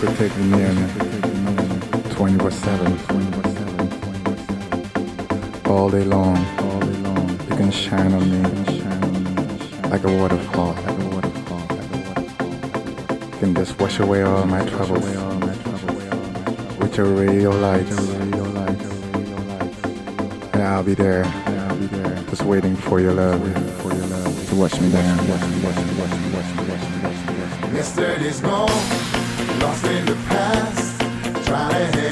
Near me 24 7. All day long, you can shine on me like a waterfall. You can just wash away all my troubles with your radio lights. And I'll be there, just waiting for your love, to watch me down. Yesterday's gone, lost in the past. Trying to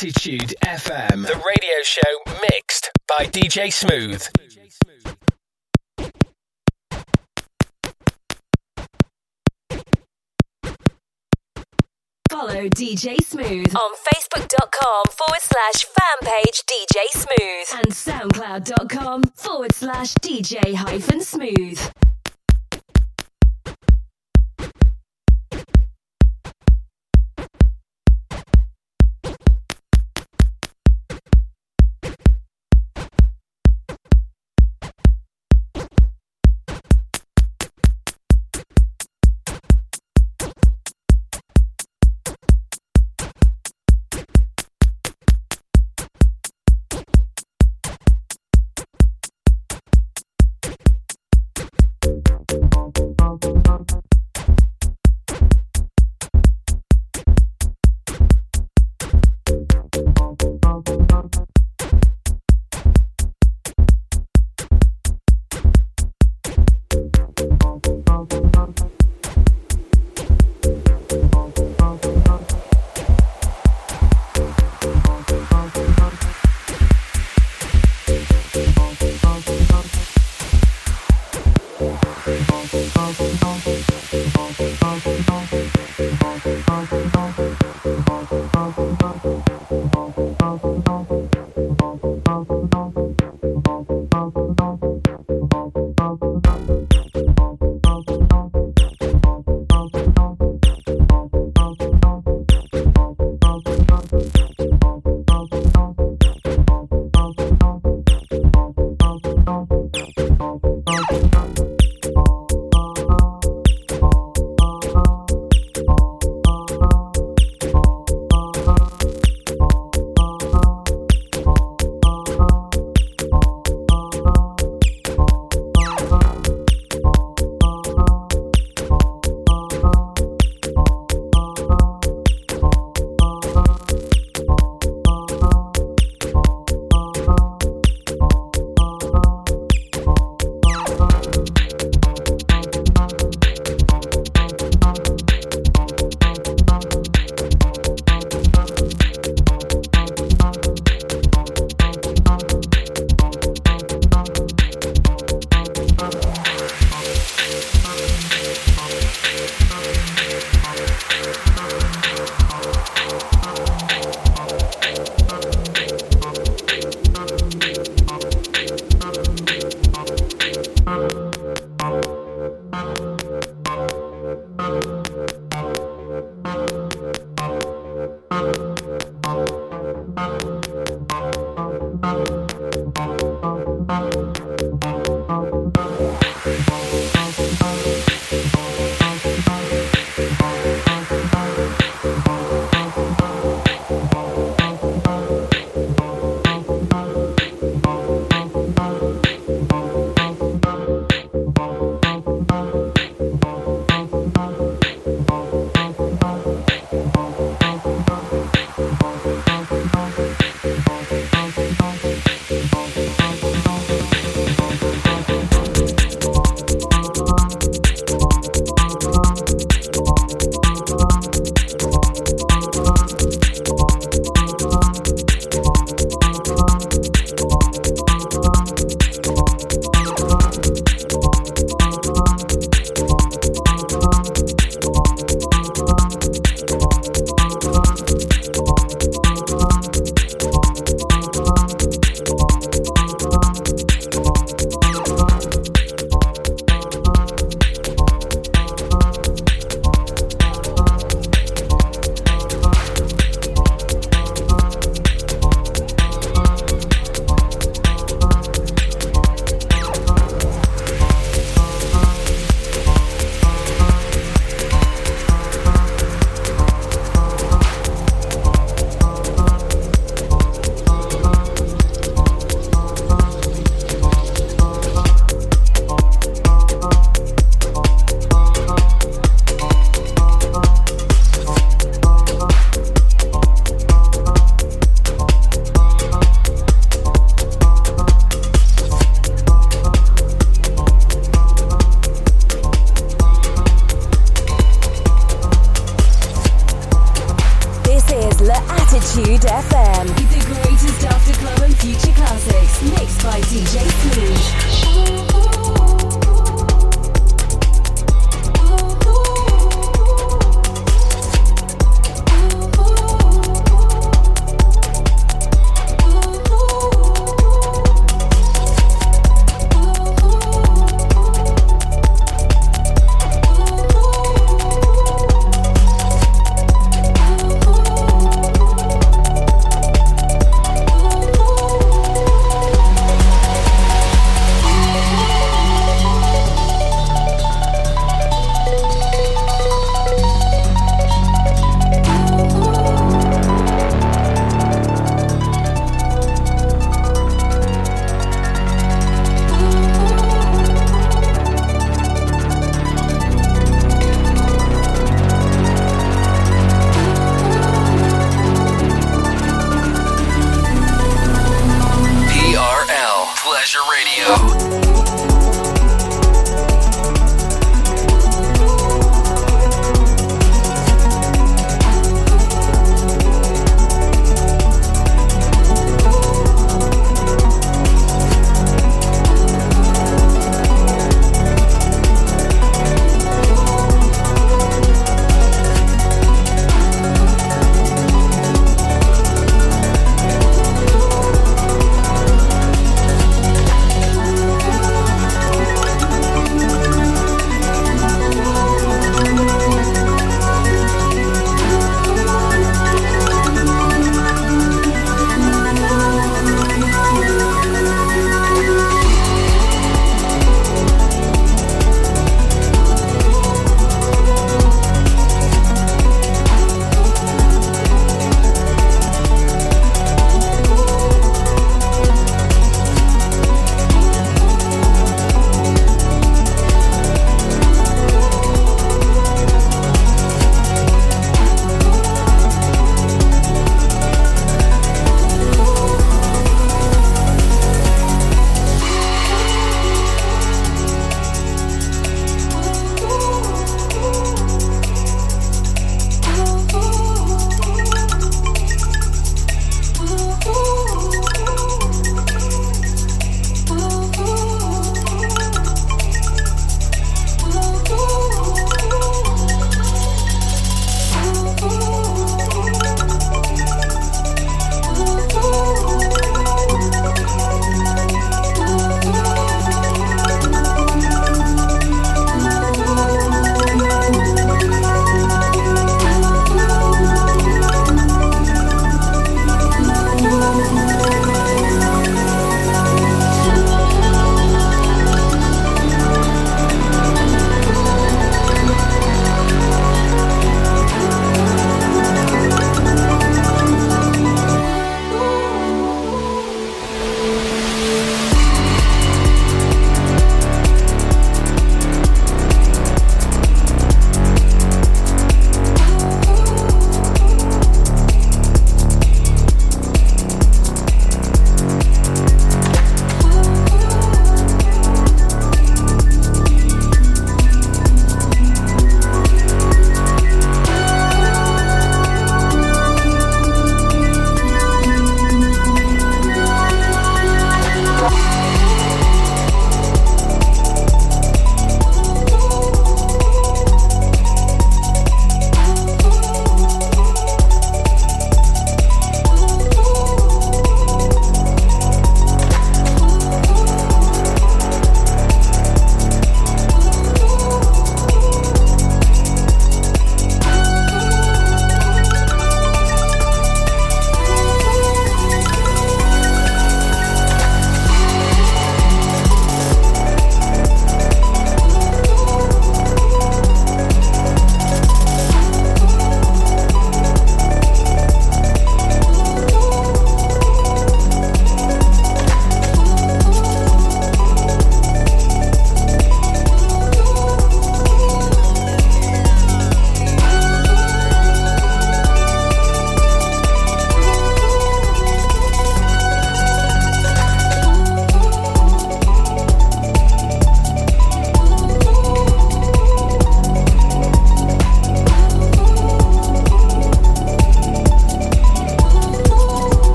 Attitude FM, the radio show mixed by DJ Smooth. Follow DJ Smooth on Facebook.com forward slash fan page DJ Smooth and SoundCloud.com forward slash DJ hyphen smooth.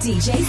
DJ